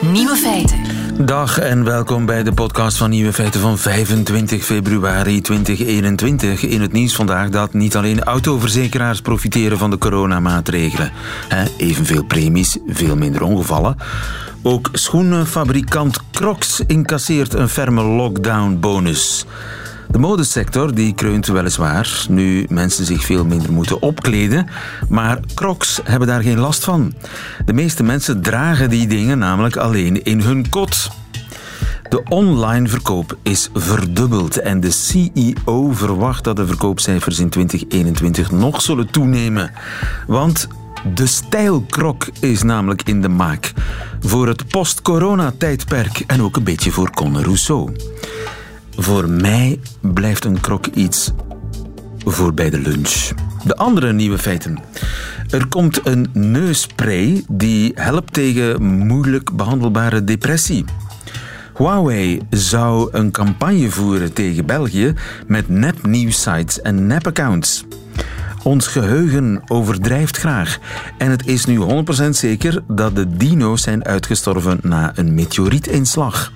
Nieuwe feiten. Dag en welkom bij de podcast van Nieuwe Feiten van 25 februari 2021. In het nieuws vandaag dat niet alleen autoverzekeraars profiteren van de coronamaatregelen. Evenveel premies, veel minder ongevallen. Ook schoenenfabrikant Crocs incasseert een ferme lockdown-bonus. De modesector die kreunt weliswaar, nu mensen zich veel minder moeten opkleden, maar crocs hebben daar geen last van. De meeste mensen dragen die dingen namelijk alleen in hun kot. De online verkoop is verdubbeld en de CEO verwacht dat de verkoopcijfers in 2021 nog zullen toenemen. Want de stijlkrok is namelijk in de maak. Voor het post-corona-tijdperk en ook een beetje voor Conor Rousseau. Voor mij blijft een krok iets voor bij de lunch. De andere nieuwe feiten. Er komt een neusspray die helpt tegen moeilijk behandelbare depressie. Huawei zou een campagne voeren tegen België met nepnieuwsites en nepaccounts. Ons geheugen overdrijft graag en het is nu 100% zeker dat de dino's zijn uitgestorven na een meteorietinslag.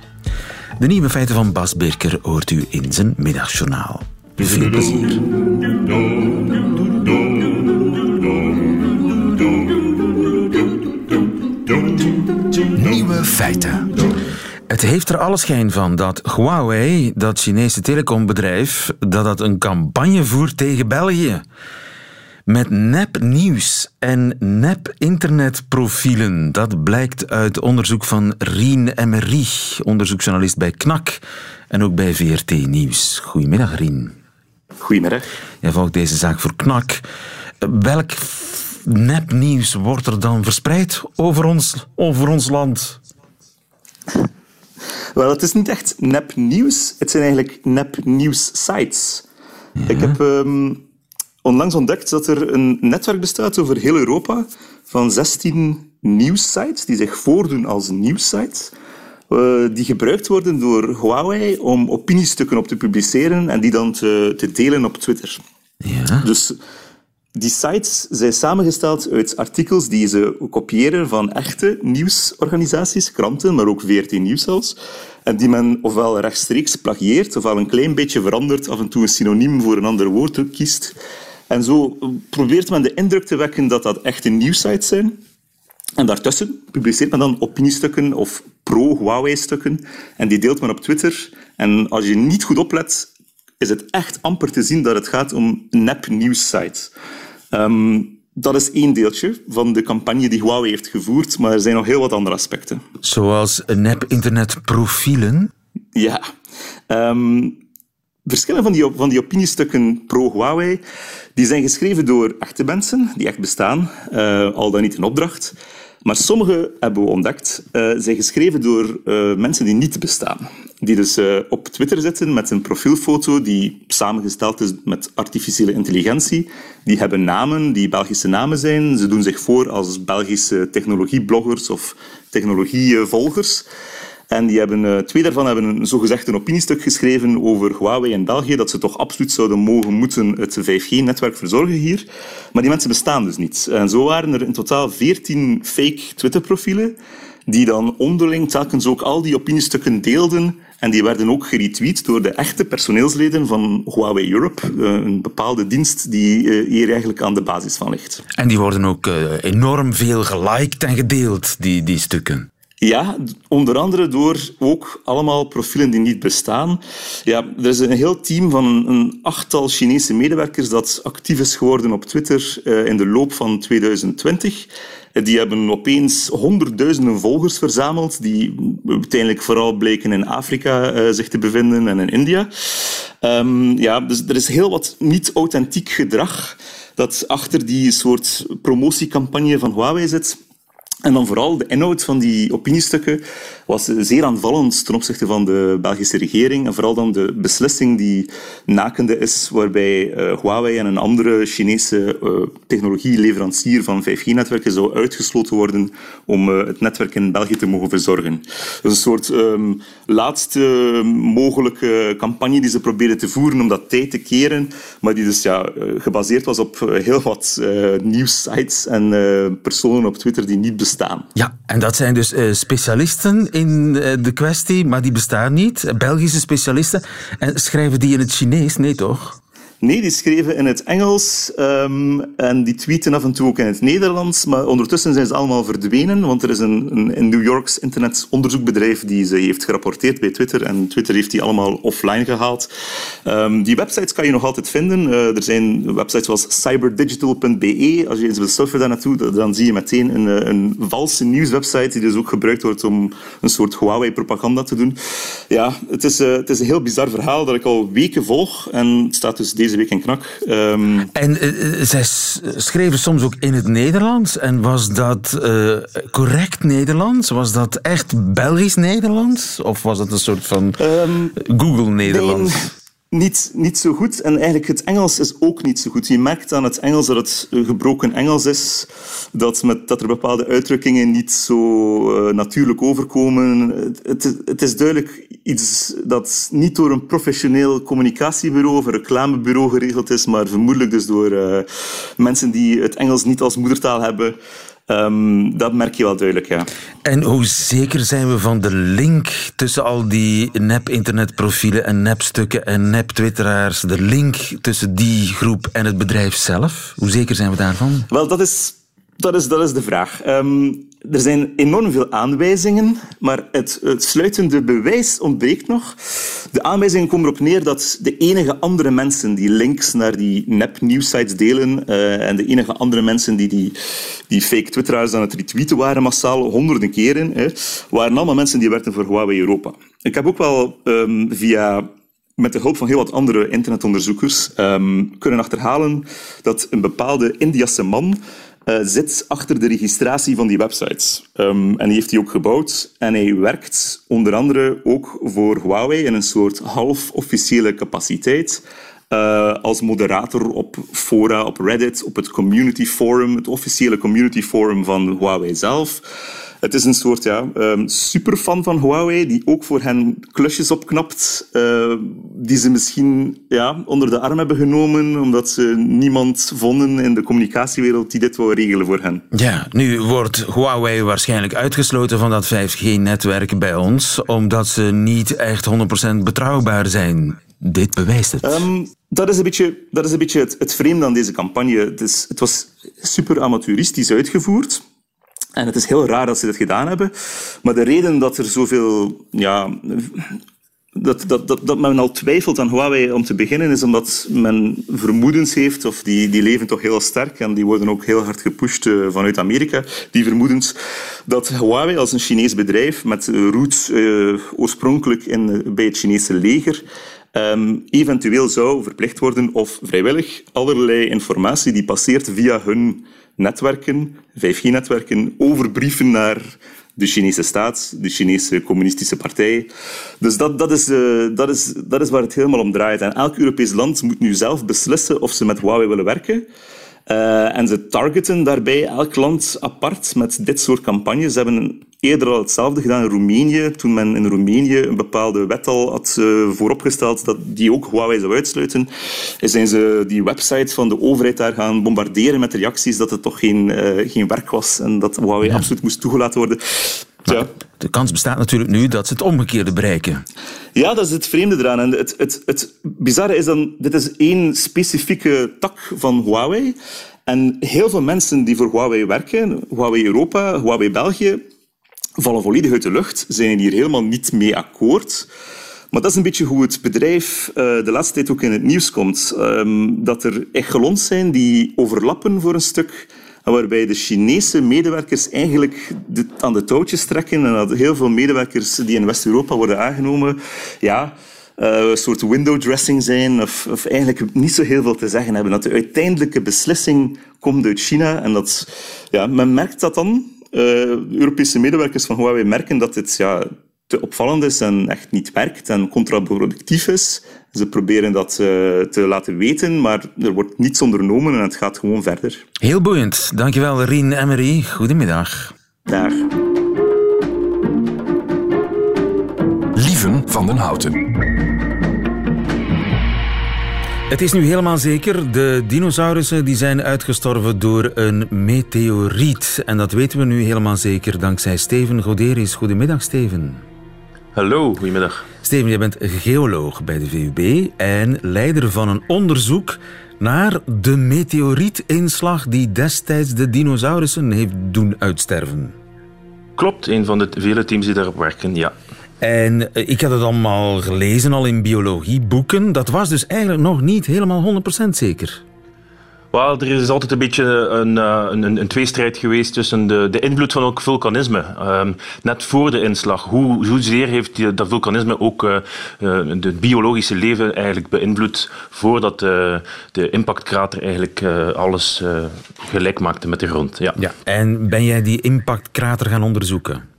De nieuwe feiten van Bas Birker hoort u in zijn middagjournaal. Veel plezier. Nieuwe feiten. Het heeft er alle schijn van dat Huawei, dat Chinese telecombedrijf, dat dat een campagne voert tegen België. Met nepnieuws en nep-internetprofielen. Dat blijkt uit onderzoek van Rien Emmerich, onderzoeksjournalist bij KNAK en ook bij VRT Nieuws. Goedemiddag, Rien. Goedemiddag. Jij volgt deze zaak voor KNAK. Welk nepnieuws wordt er dan verspreid over ons, over ons land? Wel, het is niet echt nepnieuws. Het zijn eigenlijk nepnieuws-sites. Ik heb... Ehm, onlangs ontdekt dat er een netwerk bestaat over heel Europa van 16 nieuwssites die zich voordoen als nieuwssites. Uh, die gebruikt worden door Huawei om opiniestukken op te publiceren en die dan te, te delen op Twitter. Ja. Dus die sites zijn samengesteld uit artikels die ze kopiëren van echte nieuwsorganisaties, kranten, maar ook VRT Nieuws zelfs. En die men ofwel rechtstreeks plagieert, ofwel een klein beetje verandert, af en toe een synoniem voor een ander woord kiest. En zo probeert men de indruk te wekken dat dat echte nieuwsites zijn. En daartussen publiceert men dan opiniestukken of pro-Huawei-stukken. En die deelt men op Twitter. En als je niet goed oplet, is het echt amper te zien dat het gaat om nep-nieuwsites. Um, dat is één deeltje van de campagne die Huawei heeft gevoerd, maar er zijn nog heel wat andere aspecten. Zoals nep-internetprofielen? Ja. Um, verschillen van die, van die opiniestukken pro-Huawei die zijn geschreven door echte mensen, die echt bestaan, uh, al dan niet in opdracht. Maar sommige, hebben we ontdekt, uh, zijn geschreven door uh, mensen die niet bestaan. Die dus op Twitter zitten met een profielfoto die samengesteld is met artificiële intelligentie. Die hebben namen die Belgische namen zijn. Ze doen zich voor als Belgische technologiebloggers of technologievolgers. En die hebben, uh, twee daarvan hebben een zogezegd een opiniestuk geschreven over Huawei in België, dat ze toch absoluut zouden mogen moeten het 5G-netwerk verzorgen hier. Maar die mensen bestaan dus niet. En zo waren er in totaal 14 fake Twitter-profielen, die dan onderling telkens ook al die opiniestukken deelden. En die werden ook geretweet door de echte personeelsleden van Huawei Europe, eh, een bepaalde dienst die eh, hier eigenlijk aan de basis van ligt. En die worden ook enorm veel geliked en gedeeld, die, die stukken. Ja, onder andere door ook allemaal profielen die niet bestaan. Ja, er is een heel team van een, achttal Chinese medewerkers dat actief is geworden op Twitter uh, in de loop van 2020. Die hebben opeens honderdduizenden volgers verzameld, die uiteindelijk vooral bleken in Afrika uh, zich te bevinden en in India. Um, ja, dus er is heel wat niet-authentiek gedrag dat achter die soort promotiecampagne van Huawei zit. En dan vooral de inhoud van die opiniestukken was zeer aanvallend ten opzichte van de Belgische regering. En vooral dan de beslissing die nakende is, waarbij uh, Huawei en een andere Chinese uh, technologieleverancier van 5G-netwerken zou uitgesloten worden om uh, het netwerk in België te mogen verzorgen. Dus een soort um, laatste mogelijke campagne die ze probeerden te voeren om dat tijd te keren, maar die dus ja, gebaseerd was op heel wat nieuwssites en personen op Twitter die niet bestaan. Ja, en dat zijn dus uh, specialisten in uh, de kwestie, maar die bestaan niet. Belgische specialisten. En schrijven die in het Chinees? Nee, toch? Nee, die schreven in het Engels um, en die tweeten af en toe ook in het Nederlands. Maar ondertussen zijn ze allemaal verdwenen, want er is een, een, een New Yorks internetonderzoekbedrijf die ze heeft gerapporteerd bij Twitter. En Twitter heeft die allemaal offline gehaald. Um, die websites kan je nog altijd vinden. Uh, er zijn websites zoals cyberdigital.be. Als je eens wil surfen daar naartoe, dan zie je meteen een, eh, een valse nieuwswebsite die dus ook gebruikt wordt om een soort Huawei-propaganda te doen. Ja, het is, uh, het is een heel bizar verhaal dat ik al weken volg. En het staat dus deze week in knak. Um... En uh, zij schreven soms ook in het Nederlands. En was dat uh, correct Nederlands? Was dat echt Belgisch-Nederlands? Of was dat een soort van um, Google-Nederlands? Nee niet, niet zo goed. En eigenlijk het Engels is ook niet zo goed. Je merkt aan het Engels dat het gebroken Engels is, dat, met, dat er bepaalde uitdrukkingen niet zo uh, natuurlijk overkomen. Het, het, is duidelijk iets dat niet door een professioneel communicatiebureau of een reclamebureau geregeld is, maar vermoedelijk dus door uh, mensen die het Engels niet als moedertaal hebben. Um, dat merk je wel duidelijk, ja. En hoe zeker zijn we van de link tussen al die nep-internetprofielen en nep-stukken en nep-twitteraars? De link tussen die groep en het bedrijf zelf? Hoe zeker zijn we daarvan? Wel, dat is dat is, dat is de vraag. Um, er zijn enorm veel aanwijzingen, maar het, sluitende bewijs ontbreekt nog. De aanwijzingen komen erop neer dat de enige andere mensen die links naar die nep-nieuwsites delen uh, en de enige andere mensen die die, fake twitteraars aan het retweeten waren massaal, honderden keren, hè, waren allemaal mensen die werkten voor Huawei Europa. Ik heb ook wel um, via met de hulp van heel wat andere internetonderzoekers um, kunnen achterhalen dat een bepaalde Indiase man uh, zit achter de registratie van die websites. Um, en die heeft hij ook gebouwd. En hij werkt onder andere ook voor Huawei in een soort half-officiële capaciteit. Uh, als moderator op fora, op Reddit, op het community forum, het officiële community forum van Huawei zelf. Het is een soort ja, um, superfan van Huawei, die ook voor hen klusjes opknapt, uh, die ze misschien ja, onder de arm hebben genomen, omdat ze niemand vonden in de communicatiewereld die dit wou regelen voor hen. Ja, nu wordt Huawei waarschijnlijk uitgesloten van dat 5G-netwerk bij ons, omdat ze niet echt 100% betrouwbaar zijn. Dit bewijst het. Um, dat is een beetje, dat is een beetje het, het vreemde aan deze campagne. Het, is, het was super amateuristisch uitgevoerd. En het is heel raar dat ze dat gedaan hebben. Maar de reden dat er zoveel... Ja, dat, dat, dat, dat men al twijfelt aan Huawei om te beginnen, is omdat men vermoedens heeft, of die, die leven toch heel sterk en die worden ook heel hard gepusht uh, vanuit Amerika, die vermoedens dat Huawei als een Chinees bedrijf met roots uh, oorspronkelijk in, bij het Chinese leger um, eventueel zou verplicht worden of vrijwillig allerlei informatie die passeert via hun netwerken, 5G-netwerken, overbrieven naar de Chinese staat, de Chinese communistische partij. Dus dat, dat, is, uh, dat, is, dat is waar het helemaal om draait. En elk Europees land moet nu zelf beslissen of ze met Huawei willen werken. Uh, en ze targeten daarbij elk land apart met dit soort campagnes. Ze hebben eerder al hetzelfde gedaan in Roemenië, toen men in Roemenië een bepaalde wet al had uh, vooropgesteld dat die ook Huawei zou uitsluiten. En zijn ze die website van de overheid daar gaan bombarderen met reacties dat het toch geen, uh, geen werk was en dat Huawei ja. absoluut moest toegelaten worden. Ja. De kans bestaat natuurlijk nu dat ze het omgekeerde bereiken. Ja, dat is het vreemde eraan. En het, het, het bizarre is dan, dit is één specifieke tak van Huawei. En heel veel mensen die voor Huawei werken, Huawei Europa, Huawei België, vallen volledig uit de lucht, zijn hier helemaal niet mee akkoord. Maar dat is een beetje hoe het bedrijf uh, de laatste tijd ook in het nieuws komt. Um, dat er echelons zijn die overlappen voor een stuk waarbij de Chinese medewerkers eigenlijk aan de touwtjes trekken en dat heel veel medewerkers die in West-Europa worden aangenomen, ja, uh, een soort window dressing zijn of, eigenlijk niet zo heel veel te zeggen hebben. Dat de uiteindelijke beslissing komt uit China en dat, ja, men merkt dat dan. Uh, Europese medewerkers van Huawei merken dat dit ja, te opvallend is en echt niet werkt en contraproductief is. Ze proberen dat uh, te laten weten, maar er wordt niets ondernomen en het gaat gewoon verder. Heel boeiend. Dankjewel, Rien Emery. Goedemiddag. Dag. Lieven van den Houten. Het is nu helemaal zeker. De dinosaurussen die zijn uitgestorven door een meteoriet. En dat weten we nu helemaal zeker dankzij Steven Goderis. Goedemiddag, Steven. Hallo, goedemiddag. Steven, jij bent geoloog bij de VUB en leider van een onderzoek naar de meteorietinslag die destijds de dinosaurussen heeft doen uitsterven. Klopt, een van de vele teams die daarop werken, ja. En eh, ik had het allemaal gelezen, al in biologieboeken. Dat was dus eigenlijk nog niet helemaal 100% zeker. Wel, er is altijd een beetje een, eh, een, een tweestrijd geweest tussen de, de invloed van ook vulkanisme. Um, net voor de inslag. Hoe, hoezeer heeft die, dat vulkanisme ook uh, uh, het biologische leven eigenlijk beïnvloed voordat de impactkrater eigenlijk alles gelijk maakte met de grond. Ja. ja. En ben jij die impactkrater gaan onderzoeken?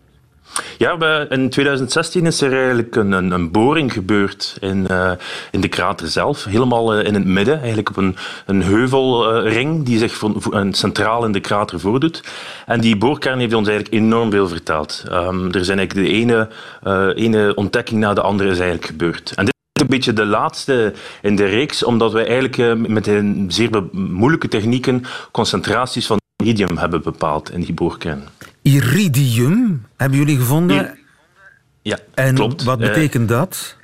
Ja, in 2016 is er eigenlijk een, een, een boring gebeurd in, uh, in de krater zelf. Helemaal uh, in het midden, eigenlijk op een, een heuvelring uh, die zich van, centraal in de krater voordoet. En die boorkern heeft ons eigenlijk enorm veel verteld. Um, er zijn eigenlijk de ene, ene ontdekking na de andere is eigenlijk gebeurd. En dit is een beetje de laatste in de reeks, omdat wij eigenlijk met een zeer moeilijke technieken concentraties van iridium hebben bepaald in die boorkern. Iridium hebben jullie gevonden? Ja, en klopt. wat betekent uh, dat?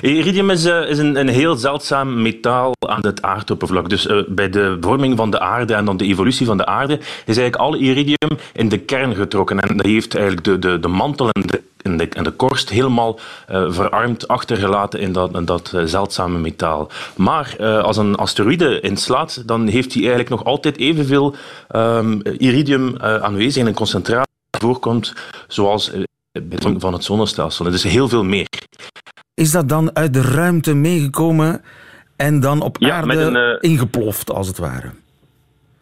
Iridium is, uh, is een, een, heel zeldzaam metaal aan het aardoppervlak. Dus uh, bij de vorming van de aarde en dan de evolutie van de aarde is eigenlijk alle iridium in de kern getrokken. En dat heeft eigenlijk de, de, de mantel en de, en de, en de korst helemaal uh, verarmd achtergelaten in dat, in dat zeldzame metaal. Maar als een asteroïde inslaat, dan heeft hij eigenlijk nog altijd evenveel um, iridium aanwezig in een concentratie voorkomt zoals bij van het zonnestelsel. Het is heel veel meer. Is dat dan uit de ruimte meegekomen en dan op ja, aarde een, uh, ingeploft, als het ware?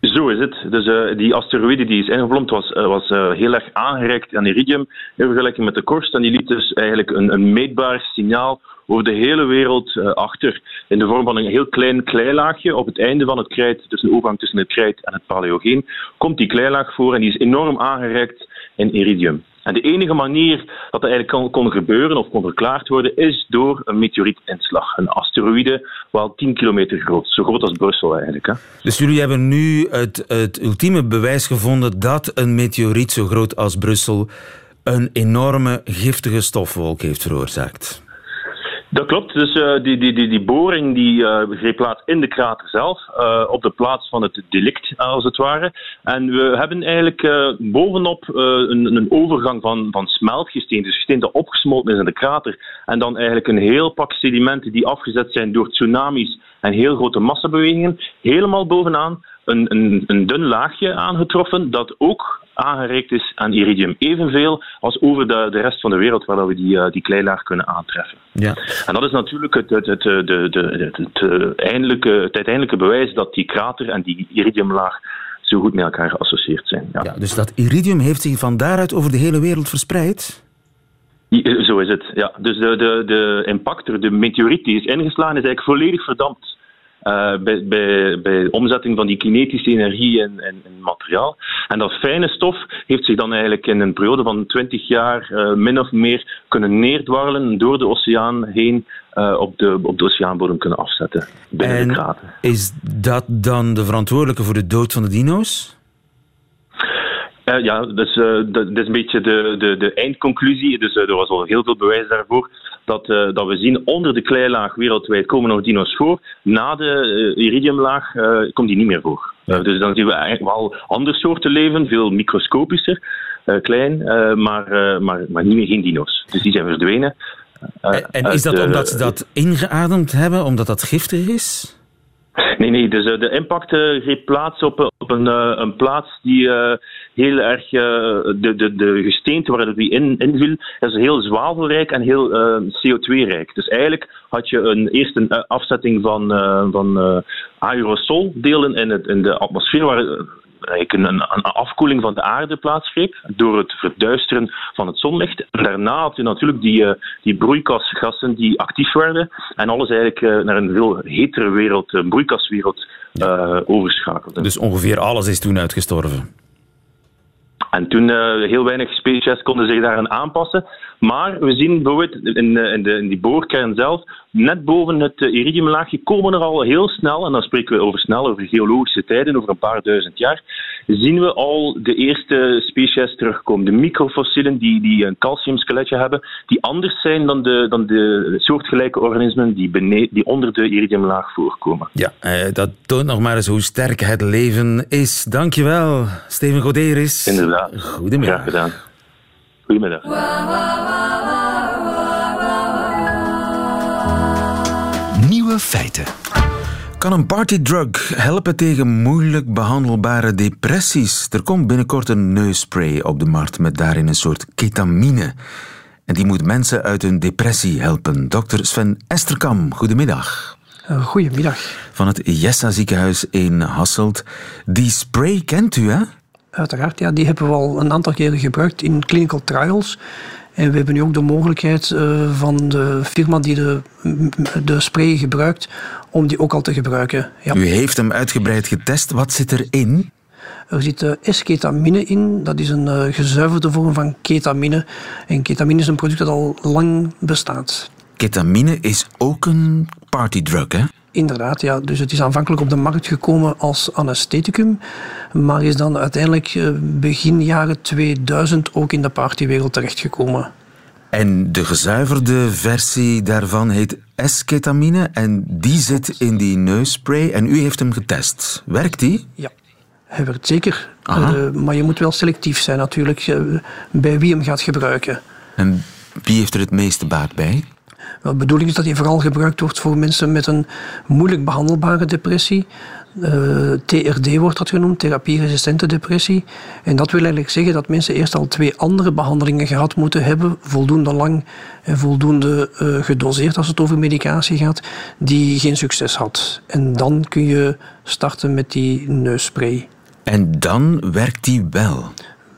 Zo is het. Dus uh, die asteroïde die is ingeplompt was, uh, was heel erg aangereikt aan iridium in vergelijking met de korst. En die liet dus eigenlijk een, een meetbaar signaal over de hele wereld achter. In de vorm van een heel klein kleilaagje op het einde van het krijt, dus een overgang tussen het krijt en het paleogeen, komt die kleilaag voor en die is enorm aangereikt in iridium. En de enige manier dat dat eigenlijk kon, kon, gebeuren of kon verklaard worden, is door een meteorietinslag. Een asteroïde, wel 10 kilometer groot. Zo groot als Brussel eigenlijk. Hè. Dus jullie hebben nu het, het ultieme bewijs gevonden dat een meteoriet zo groot als Brussel een enorme giftige stofwolk heeft veroorzaakt. Dat klopt. Dus uh, die, die, die, die boring die uh, greep plaats in de krater zelf, uh, op de plaats van het delict als het ware. En we hebben eigenlijk bovenop een, een, overgang van, van smeltgesteen, dus gesteen dat opgesmolten is in de krater, en dan eigenlijk een heel pak sedimenten die afgezet zijn door tsunamis en heel grote massabewegingen, helemaal bovenaan een, een, een dun laagje aangetroffen dat ook aangereikt is aan iridium. Evenveel als over de, de rest van de wereld waar we die, die kleilaag kunnen aantreffen. Ja. En dat is natuurlijk het, het, het, de, de, het, het, eindelijke, het uiteindelijke bewijs dat die krater en die iridiumlaag zo goed met elkaar geassocieerd zijn. Ja. ja dus dat iridium heeft zich van daaruit over de hele wereld verspreid? Zo is het, ja. Dus de, de, de impactor, de meteoriet die is ingeslagen, is eigenlijk volledig verdampt. Uh, bij, bij, bij omzetting van die kinetische energie in, in, in, materiaal. En dat fijne stof heeft zich dan eigenlijk in een periode van 20 jaar uh, min of meer kunnen neerdwarrelen door de oceaan heen uh, op, de, op de oceaanbodem kunnen afzetten binnen en de krater. Is dat dan de verantwoordelijke voor de dood van de dino's? Uh, ja, dus, uh, dat, dat, is een beetje de, de, de eindconclusie. Dus uh, er was al heel veel bewijs daarvoor dat, dat we zien onder de kleilaag wereldwijd komen nog dino's voor. Na de iridiumlaag komt die niet meer voor. dus dan zien we eigenlijk wel andere soorten leven, veel microscopischer, klein, maar, maar, maar niet meer geen dino's. Dus die zijn verdwenen. en, en is dat omdat ze dat ingeademd hebben, omdat dat giftig is? Nee, nee, dus uh, de impact uh, plaats op, op een, een plaats die heel erg, de, de, de gesteente waar die in, inviel, is heel zwavelrijk en heel CO2-rijk. Dus eigenlijk had je een, eerst een afzetting van, van aerosoldelen in, het, in de atmosfeer, waar een, een, afkoeling van de aarde plaatsgreep door het verduisteren van het zonlicht. En daarna had je natuurlijk die, uh, die broeikasgassen die actief werden en alles eigenlijk uh, naar een veel hetere wereld, een broeikaswereld, overschakelde. Dus ongeveer alles is toen uitgestorven? En toen uh, heel weinig species konden zich daaraan aanpassen. Maar we zien bijvoorbeeld in, in, de, in die boorkern zelf net boven het iridiumlaagje, komen er al heel snel, en dan spreken we over snel, over geologische tijden, over een paar duizend jaar, zien we al de eerste species terugkomen. De microfossielen die, die een calciumskeletje hebben, die anders zijn dan de, dan de soortgelijke organismen die, die onder de iridiumlaag voorkomen. Ja, eh, dat toont nog maar eens hoe sterk het leven is. Dankjewel, Steven Goderis. Inderdaad. Goedemiddag. Graag gedaan. Goedemiddag. Nieuwe feiten. Kan een partydrug helpen tegen moeilijk behandelbare depressies? Er komt binnenkort een neusspray op de markt met daarin een soort ketamine. En die moet mensen uit hun depressie helpen. Dr. Sven Esterkam, goedemiddag. Uh, goedemiddag. Van het Jessa ziekenhuis in Hasselt. Die spray kent u, hè? Uiteraard, ja. Die hebben we al een aantal keren gebruikt in clinical trials. En we hebben nu ook de mogelijkheid uh, van de firma die de, de spray gebruikt, om die ook al te gebruiken. Ja. U heeft hem uitgebreid getest. Wat zit erin? Er zit uh, S-ketamine in. Dat is een uh, gezuiverde vorm van ketamine. En ketamine is een product dat al lang bestaat. Ketamine is ook een partydrug, hè? Inderdaad, ja. Dus het is aanvankelijk op de markt gekomen als anestheticum, maar is dan uiteindelijk eh, begin jaren 2000 ook in de partywereld terechtgekomen. En de gezuiverde versie daarvan heet S-ketamine en die zit in die neusspray en u heeft hem getest. Werkt die? Ja, hij werkt zeker. Uh, maar je moet wel selectief zijn natuurlijk uh, bij wie hem gaat gebruiken. En wie heeft er het meeste baat bij? De bedoeling is dat hij vooral gebruikt wordt voor mensen met een moeilijk behandelbare depressie. Eh, TRD wordt dat genoemd, therapieresistente depressie. En dat wil eigenlijk zeggen dat mensen eerst al twee andere behandelingen gehad moeten hebben, voldoende lang en voldoende uh, gedoseerd als het over medicatie gaat, die geen succes had. En dan kun je starten met die neusspray. En dan werkt die wel?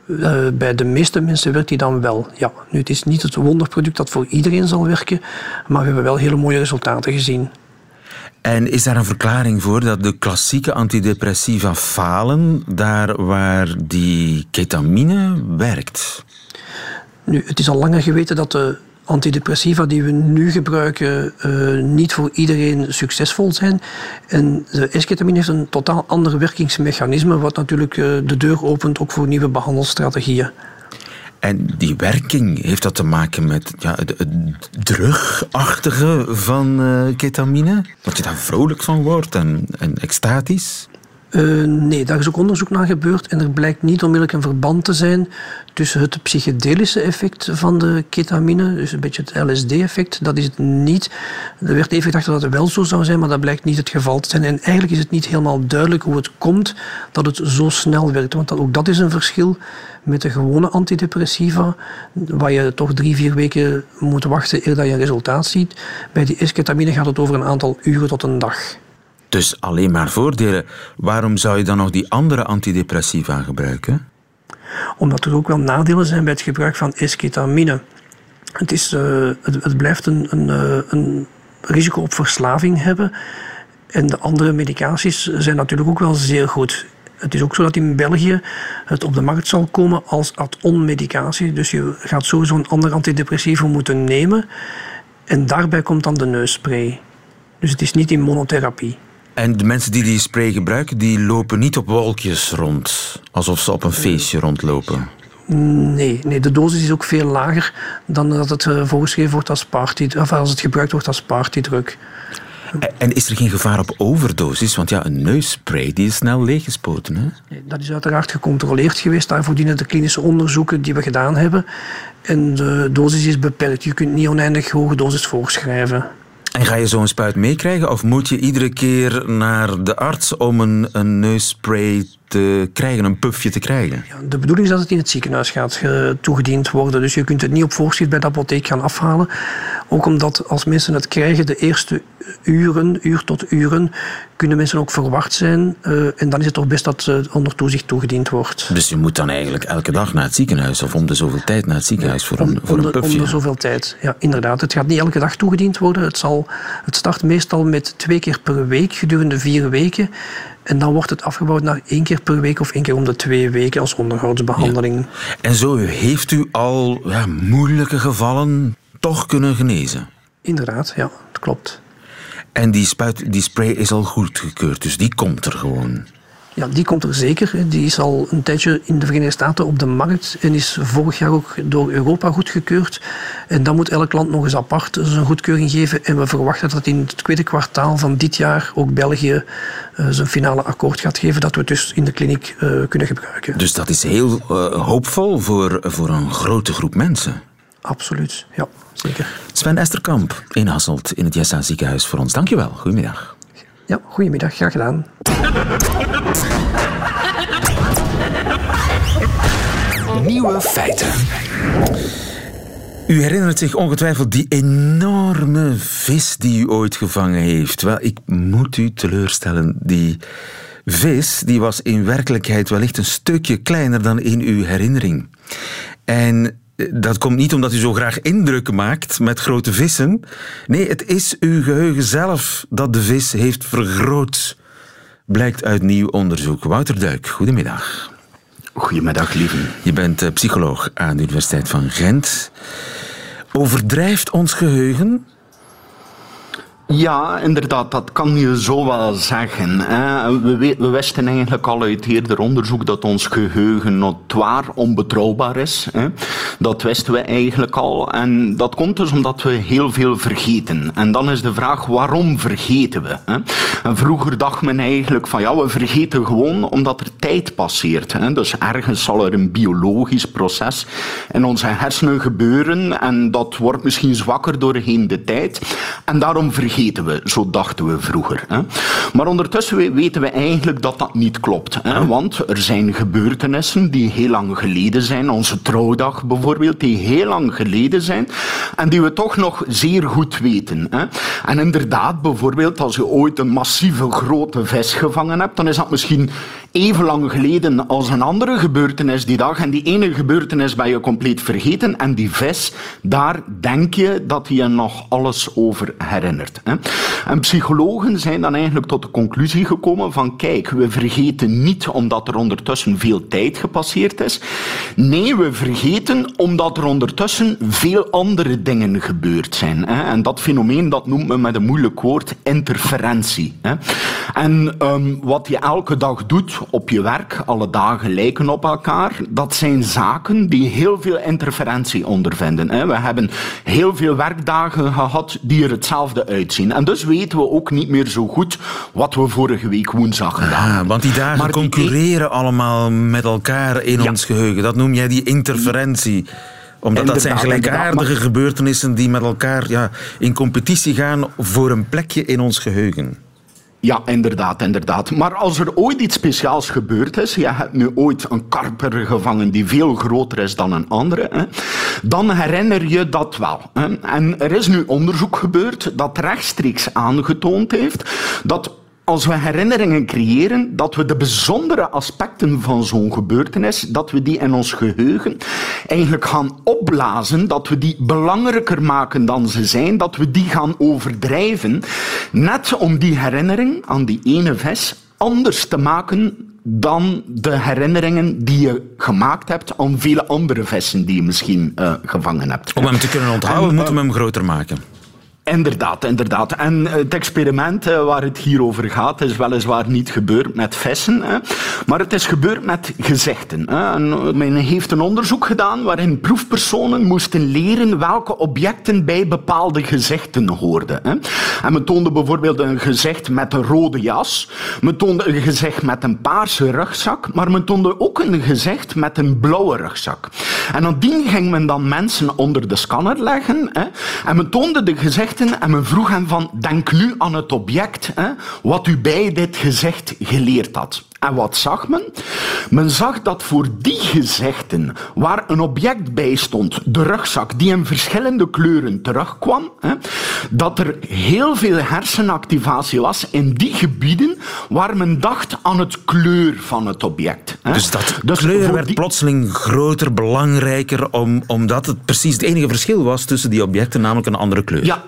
Uh, bij de meeste mensen werkt die dan wel. Ja, nu, het is niet het wonderproduct dat voor iedereen zal werken, maar we hebben wel hele mooie resultaten gezien. En is daar een verklaring voor dat de klassieke antidepressiva falen daar waar die ketamine werkt? Nu, het is al langer geweten dat de antidepressiva die we nu gebruiken uh, niet voor iedereen succesvol zijn. En de esketamine heeft een totaal ander werkingsmechanisme, wat natuurlijk uh, de deur opent ook voor nieuwe behandelstrategieën. En die werking, heeft dat te maken met ja, het, drugachtige van uh, ketamine? Dat je daar vrolijk van wordt en, en extatisch? Uh, nee, daar is ook onderzoek naar gebeurd en er blijkt niet onmiddellijk een verband te zijn tussen het psychedelische effect van de ketamine, dus een beetje het LSD-effect, dat is het niet. Er werd even gedacht dat het wel zo zou zijn, maar dat blijkt niet het geval te zijn. En eigenlijk is het niet helemaal duidelijk hoe het komt dat het zo snel werkt, want ook dat is een verschil met de gewone antidepressiva, waar je toch drie, vier weken moet wachten eer je een resultaat ziet. Bij die esketamine gaat het over een aantal uren tot een dag. Dus alleen maar voordelen. Waarom zou je dan nog die andere antidepressiva gebruiken? Omdat er ook wel nadelen zijn bij het gebruik van esketamine. Het, is, uh, het, het, blijft een, een, uh, een risico op verslaving hebben. En de andere medicaties zijn natuurlijk ook wel zeer goed. Het is ook zo dat in België het op de markt zal komen als add-on medicatie. Dus je gaat sowieso een ander antidepressivo moeten nemen. En daarbij komt dan de neusspray. Dus het is niet in monotherapie. En de mensen die die spray gebruiken, die lopen niet op wolkjes rond. Alsof ze op een feestje rondlopen. Nee, nee, de dosis is ook veel lager dan dat het eh, voorgeschreven wordt als party, of als het gebruikt wordt als partydruk. En is er geen gevaar op overdosis? Want ja, een neusspray die is snel leeggespoten. Hè? Dat is uiteraard gecontroleerd geweest. Daarvoor dienen de klinische onderzoeken die we gedaan hebben. En de dosis is beperkt. Je kunt niet oneindig hoge dosis voorschrijven. En ga je zo'n spuit meekrijgen of moet je iedere keer naar de arts om een, een neusspray te krijgen, een puffje te krijgen? Ja, de bedoeling is dat het in het ziekenhuis gaat toegediend worden. Dus je kunt het niet op voorschrift bij de apotheek gaan afhalen. Ook omdat als mensen het krijgen, de eerste uren, uur tot uren, kunnen mensen ook verwacht zijn. Uh, en dan is het toch best dat het onder toezicht toegediend wordt. Dus je moet dan eigenlijk elke dag naar het ziekenhuis of om de zoveel tijd naar het ziekenhuis voor een, voor om een puffje? Om de zoveel tijd, ja, inderdaad. Het gaat niet elke dag toegediend worden. Het, zal, het start meestal met twee keer per week gedurende vier weken. En dan wordt het afgebouwd naar één keer per week of één keer om de twee weken als onderhoudsbehandeling. En zo heeft u al ja, moeilijke gevallen toch kunnen genezen? Inderdaad, ja. klopt. En die, spuit, die spray is al goedgekeurd, dus die komt er gewoon. Ja, die komt er zeker. Die is al een tijdje in de Verenigde Staten op de markt en is vorig jaar ook door Europa goedgekeurd. En dan moet elk land nog eens apart zijn goedkeuring geven. En we verwachten dat in het tweede kwartaal van dit jaar ook België uh, zijn finale akkoord gaat geven, dat we het dus in de kliniek uh, kunnen gebruiken. Dus dat is heel uh, hoopvol voor, voor een grote groep mensen. Absoluut, ja, zeker. Sven Esterkamp in Hasselt in het Jessa ziekenhuis voor ons. Dankjewel, goedemiddag. Ja, goedemiddag, graag gedaan. Nieuwe feiten. U herinnert zich ongetwijfeld die enorme vis die u ooit gevangen heeft. Wel, ik moet u teleurstellen. Die vis die was in werkelijkheid wellicht een stukje kleiner dan in uw herinnering. En dat komt niet omdat u zo graag indrukken maakt met grote vissen. Nee, het is uw geheugen zelf dat de vis heeft vergroot. Blijkt uit nieuw onderzoek. Wouter Duik, goedemiddag. Goedemiddag, lieve. Je bent eh, psycholoog aan de Universiteit van Gent. Overdrijft ons geheugen? Ja, inderdaad, dat kan je zo wel zeggen. We, wisten eigenlijk al uit eerder onderzoek dat ons geheugen notoir onbetrouwbaar is. Dat wisten we eigenlijk al. En dat komt dus omdat we heel veel vergeten. En dan is de vraag, waarom vergeten we? Vroeger dacht men eigenlijk van, ja, we vergeten gewoon omdat er tijd passeert. Dus ergens zal er een biologisch proces in onze hersenen gebeuren. En dat wordt misschien zwakker doorheen de tijd. En daarom vergeten we, zo dachten we vroeger. Hè. Maar ondertussen weten we eigenlijk dat dat niet klopt. Hè, want er zijn gebeurtenissen die heel lang geleden zijn, onze trouwdag bijvoorbeeld, die heel lang geleden zijn en die we toch nog zeer goed weten. Hè. En inderdaad, bijvoorbeeld als je ooit een massieve grote vis gevangen hebt, dan is dat misschien even lang geleden als een andere gebeurtenis die dag. En die ene gebeurtenis ben je compleet vergeten. En die vis, daar denk je dat je nog alles over herinnert. En psychologen zijn dan eigenlijk tot de conclusie gekomen van kijk, we vergeten niet omdat er ondertussen veel tijd gepasseerd is. Nee, we vergeten omdat er ondertussen veel andere dingen gebeurd zijn. En dat fenomeen dat noemt men met een moeilijk woord interferentie. En um, wat je elke dag doet op je werk, alle dagen lijken op elkaar, dat zijn zaken die heel veel interferentie ondervinden. We hebben heel veel werkdagen gehad die er hetzelfde uitzien. En dus weten we ook niet meer zo goed wat we vorige week woensdag gedaan hebben. want die dagen concurreren allemaal met elkaar in ons geheugen. Dat noem jij die interferentie omdat dat zijn gelijkaardige gebeurtenissen die met elkaar ja, in competitie gaan voor een plekje in ons geheugen. Ja, inderdaad, inderdaad. Maar als er ooit iets speciaals gebeurd is, je hebt nu ooit een karper gevangen die veel groter is dan een andere, hè, dan herinner je dat wel. Hè. En er is nu onderzoek gebeurd dat rechtstreeks aangetoond heeft dat als we herinneringen creëren, dat we de bijzondere aspecten van zo'n gebeurtenis, dat we die in ons geheugen eigenlijk gaan opblazen, dat we die belangrijker maken dan ze zijn, dat we die gaan overdrijven, net om die herinnering aan die ene vis anders te maken dan de herinneringen die je gemaakt hebt aan vele andere vissen die je misschien uh, gevangen hebt. Om hem te kunnen onthouden, en, moeten we hem groter maken. Inderdaad, inderdaad. En het experiment waar het hier over gaat, is weliswaar niet gebeurd met vissen, maar het is gebeurd met gezichten. Men heeft een onderzoek gedaan waarin proefpersonen moesten leren welke objecten bij bepaalde gezichten hoorden. En men toonde bijvoorbeeld een gezicht met een rode jas, men toonde een gezicht met een paarse rugzak, maar men toonde ook een gezicht met een blauwe rugzak. En nadien ging men dan mensen onder de scanner leggen en men toonde de gezichten en men vroeg hem van, denk nu aan het object hè, wat u bij dit gezicht geleerd had. En wat zag men? Men zag dat voor die gezichten waar een object bij stond, de rugzak, die in verschillende kleuren terugkwam, hè, dat er heel veel hersenactivatie was in die gebieden waar men dacht aan het kleur van het object. Hè. Dus dat dus kleur werd plotseling groter, belangrijker, om, omdat het precies het enige verschil was tussen die objecten, namelijk een andere kleur. Ja,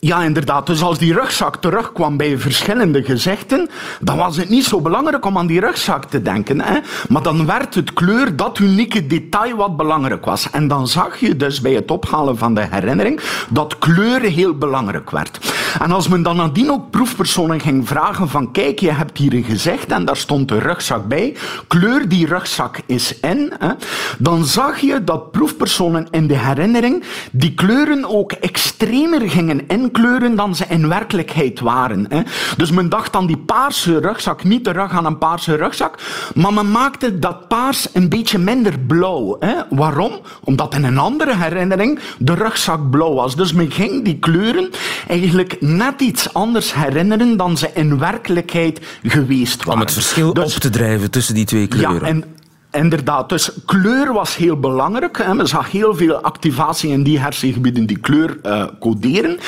Ja, inderdaad. Dus als die rugzak terugkwam bij verschillende gezichten, dan was het niet zo belangrijk om aan die rugzak te denken. Hè? Maar dan werd het kleur, dat unieke detail wat belangrijk was. En dan zag je dus bij het ophalen van de herinnering dat kleur heel belangrijk werd. En als men dan nadien ook proefpersonen ging vragen van kijk, je hebt hier een gezicht en daar stond de rugzak bij, kleur die rugzak is in, hè? dan zag je dat proefpersonen in de herinnering die kleuren ook extremer gingen in kleuren dan ze in werkelijkheid waren. Hè. Dus men dacht aan die paarse rugzak niet terug aan een paarse rugzak, maar men maakte dat paars een beetje minder blauw. Hè. Waarom? Omdat in een andere herinnering de rugzak blauw was. Dus men ging die kleuren eigenlijk net iets anders herinneren dan ze in werkelijkheid geweest waren. Om het verschil dus, op te drijven tussen die twee kleuren. Ja, en Inderdaad, dus kleur was heel belangrijk. Hè. Men zag heel veel activatie in die hersengebieden die kleur uh, coderen.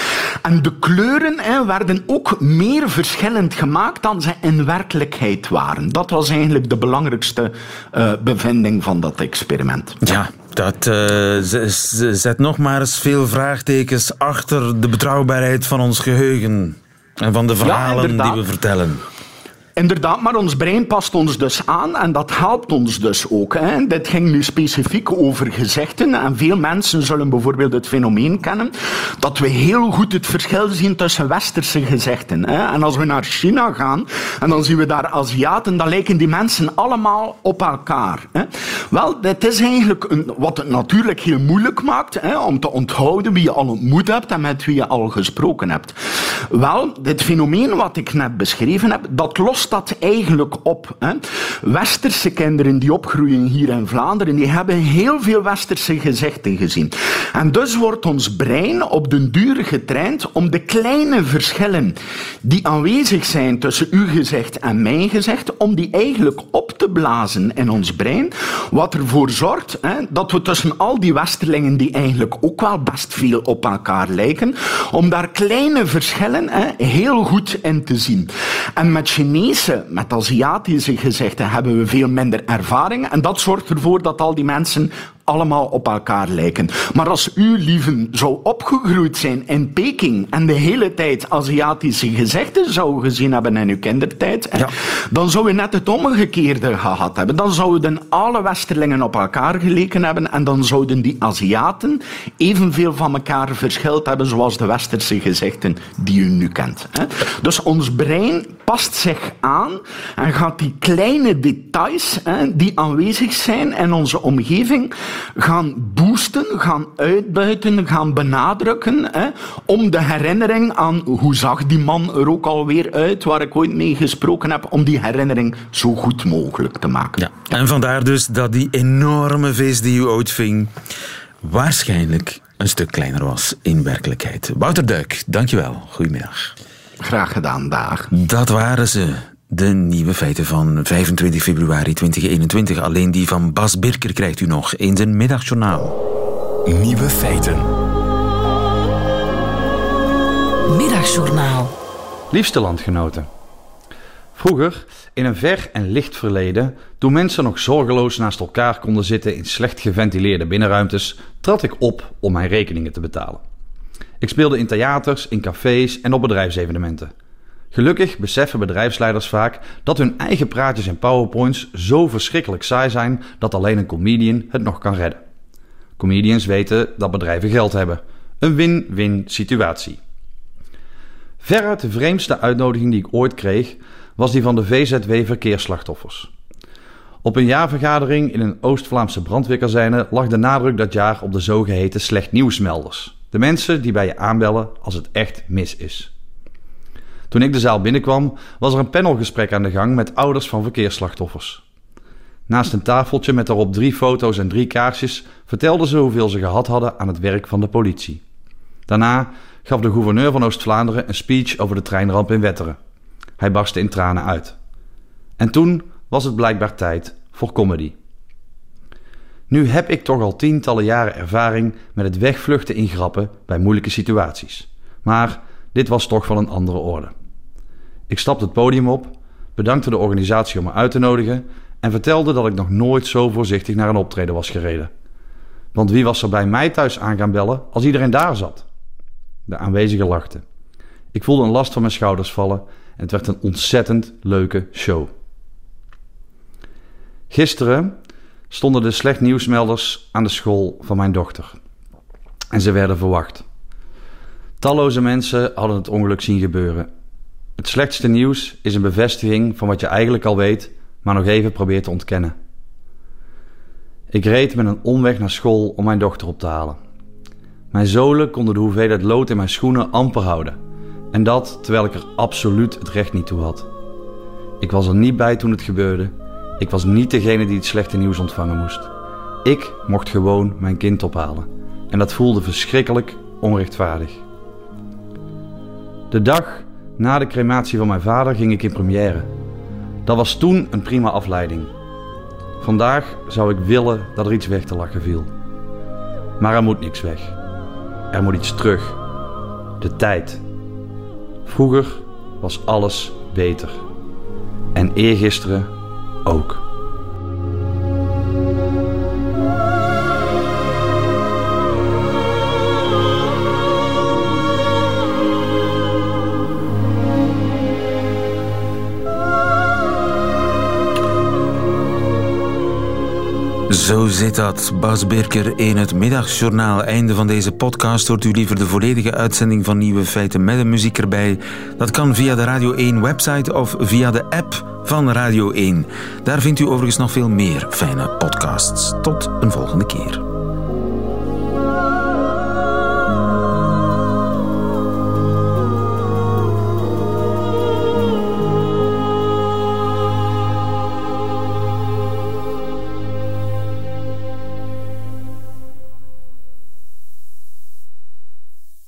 En de kleuren hè, werden ook meer verschillend gemaakt dan ze in werkelijkheid waren. Dat was eigenlijk de belangrijkste uh, bevinding van dat experiment. Ja, dat uh, zet nog maar eens veel vraagtekens achter de betrouwbaarheid van ons geheugen. En van de verhalen ja, die we vertellen. Inderdaad, maar ons brein past ons dus aan en dat helpt ons dus ook. Hè. Dit ging nu specifiek over gezichten en veel mensen zullen bijvoorbeeld het fenomeen kennen dat we heel goed het verschil zien tussen westerse gezichten. Hè. En als we naar China gaan en dan zien we daar Aziaten, dan lijken die mensen allemaal op elkaar. Hè. Wel, dit is eigenlijk een, wat het natuurlijk heel moeilijk maakt hè, om te onthouden wie je al ontmoet hebt en met wie je al gesproken hebt. Wel, dit fenomeen wat ik net beschreven heb, dat lost dat eigenlijk op. Hè? Westerse kinderen die opgroeien hier in Vlaanderen, die hebben heel veel westerse gezichten gezien. En dus wordt ons brein op den duur getraind om de kleine verschillen die aanwezig zijn tussen uw gezicht en mijn gezicht, om die eigenlijk op te blazen in ons brein, wat ervoor zorgt hè, dat we tussen al die westerlingen die eigenlijk ook wel best veel op elkaar lijken, om daar kleine verschillen hè, heel goed in te zien. En met Chinees met Aziatische gezichten hebben we veel minder ervaring. En dat zorgt ervoor dat al die mensen allemaal op elkaar lijken. Maar als u, lieven, zou opgegroeid zijn in Peking en de hele tijd Aziatische gezichten zou gezien hebben in uw kindertijd, ja. dan zou u net het omgekeerde gehad hebben. Dan zouden alle Westerlingen op elkaar geleken hebben en dan zouden die Aziaten evenveel van elkaar verschild hebben zoals de Westerse gezichten die u nu kent. Dus ons brein past zich aan en gaat die kleine details die aanwezig zijn in onze omgeving gaan boosten, gaan uitbuiten, gaan benadrukken, hè, om de herinnering aan hoe zag die man er ook alweer uit, waar ik ooit mee gesproken heb, om die herinnering zo goed mogelijk te maken. Ja. En vandaar dus dat die enorme vis die u uitving, waarschijnlijk een stuk kleiner was in werkelijkheid. Wouter Duik, dankjewel. Goedemiddag. Graag gedaan, dag. Dat waren ze. De nieuwe feiten van 25 februari 2021. Alleen die van Bas Birker krijgt u nog in zijn middagjournaal. Nieuwe feiten. Middagjournaal. Liefste landgenoten. Vroeger, in een ver en licht verleden, toen mensen nog zorgeloos naast elkaar konden zitten in slecht geventileerde binnenruimtes, trad ik op om mijn rekeningen te betalen. Ik speelde in theaters, in cafés en op bedrijfsevenementen. Gelukkig beseffen bedrijfsleiders vaak dat hun eigen praatjes en powerpoints zo verschrikkelijk saai zijn dat alleen een comedian het nog kan redden. Comedians weten dat bedrijven geld hebben. Een win-win situatie. Veruit de vreemdste uitnodiging die ik ooit kreeg was die van de VZW Verkeersslachtoffers. Op een jaarvergadering in een Oost-Vlaamse brandweerkazerne lag de nadruk dat jaar op de zogeheten slecht nieuwsmelders. De mensen die bij je aanbellen als het echt mis is. Toen ik de zaal binnenkwam, was er een panelgesprek aan de gang met ouders van verkeersslachtoffers. Naast een tafeltje met daarop drie foto's en drie kaarsjes vertelden ze hoeveel ze gehad hadden aan het werk van de politie. Daarna gaf de gouverneur van Oost-Vlaanderen een speech over de treinramp in Wetteren. Hij barstte in tranen uit. En toen was het blijkbaar tijd voor comedy. Nu heb ik toch al tientallen jaren ervaring met het wegvluchten in grappen bij moeilijke situaties. Maar dit was toch van een andere orde. Ik stapte het podium op, bedankte de organisatie om me uit te nodigen en vertelde dat ik nog nooit zo voorzichtig naar een optreden was gereden. Want wie was er bij mij thuis aan gaan bellen als iedereen daar zat? De aanwezigen lachten. Ik voelde een last van mijn schouders vallen en het werd een ontzettend leuke show. Gisteren stonden de slecht nieuwsmelders aan de school van mijn dochter. En ze werden verwacht. Talloze mensen hadden het ongeluk zien gebeuren. Het slechtste nieuws is een bevestiging van wat je eigenlijk al weet, maar nog even probeert te ontkennen. Ik reed met een omweg naar school om mijn dochter op te halen. Mijn zolen konden de hoeveelheid lood in mijn schoenen amper houden. En dat terwijl ik er absoluut het recht niet toe had. Ik was er niet bij toen het gebeurde. Ik was niet degene die het slechte nieuws ontvangen moest. Ik mocht gewoon mijn kind ophalen. En dat voelde verschrikkelijk onrechtvaardig. De dag na de crematie van mijn vader ging ik in première. Dat was toen een prima afleiding. Vandaag zou ik willen dat er iets weg te lachen viel. Maar er moet niks weg. Er moet iets terug. De tijd. Vroeger was alles beter. En eergisteren ook. Zo zit dat. Bas Birker in het middagjournaal. Einde van deze podcast. Hoort u liever de volledige uitzending van Nieuwe Feiten met de muziek erbij? Dat kan via de Radio 1 website of via de app van Radio 1. Daar vindt u overigens nog veel meer fijne podcasts. Tot een volgende keer.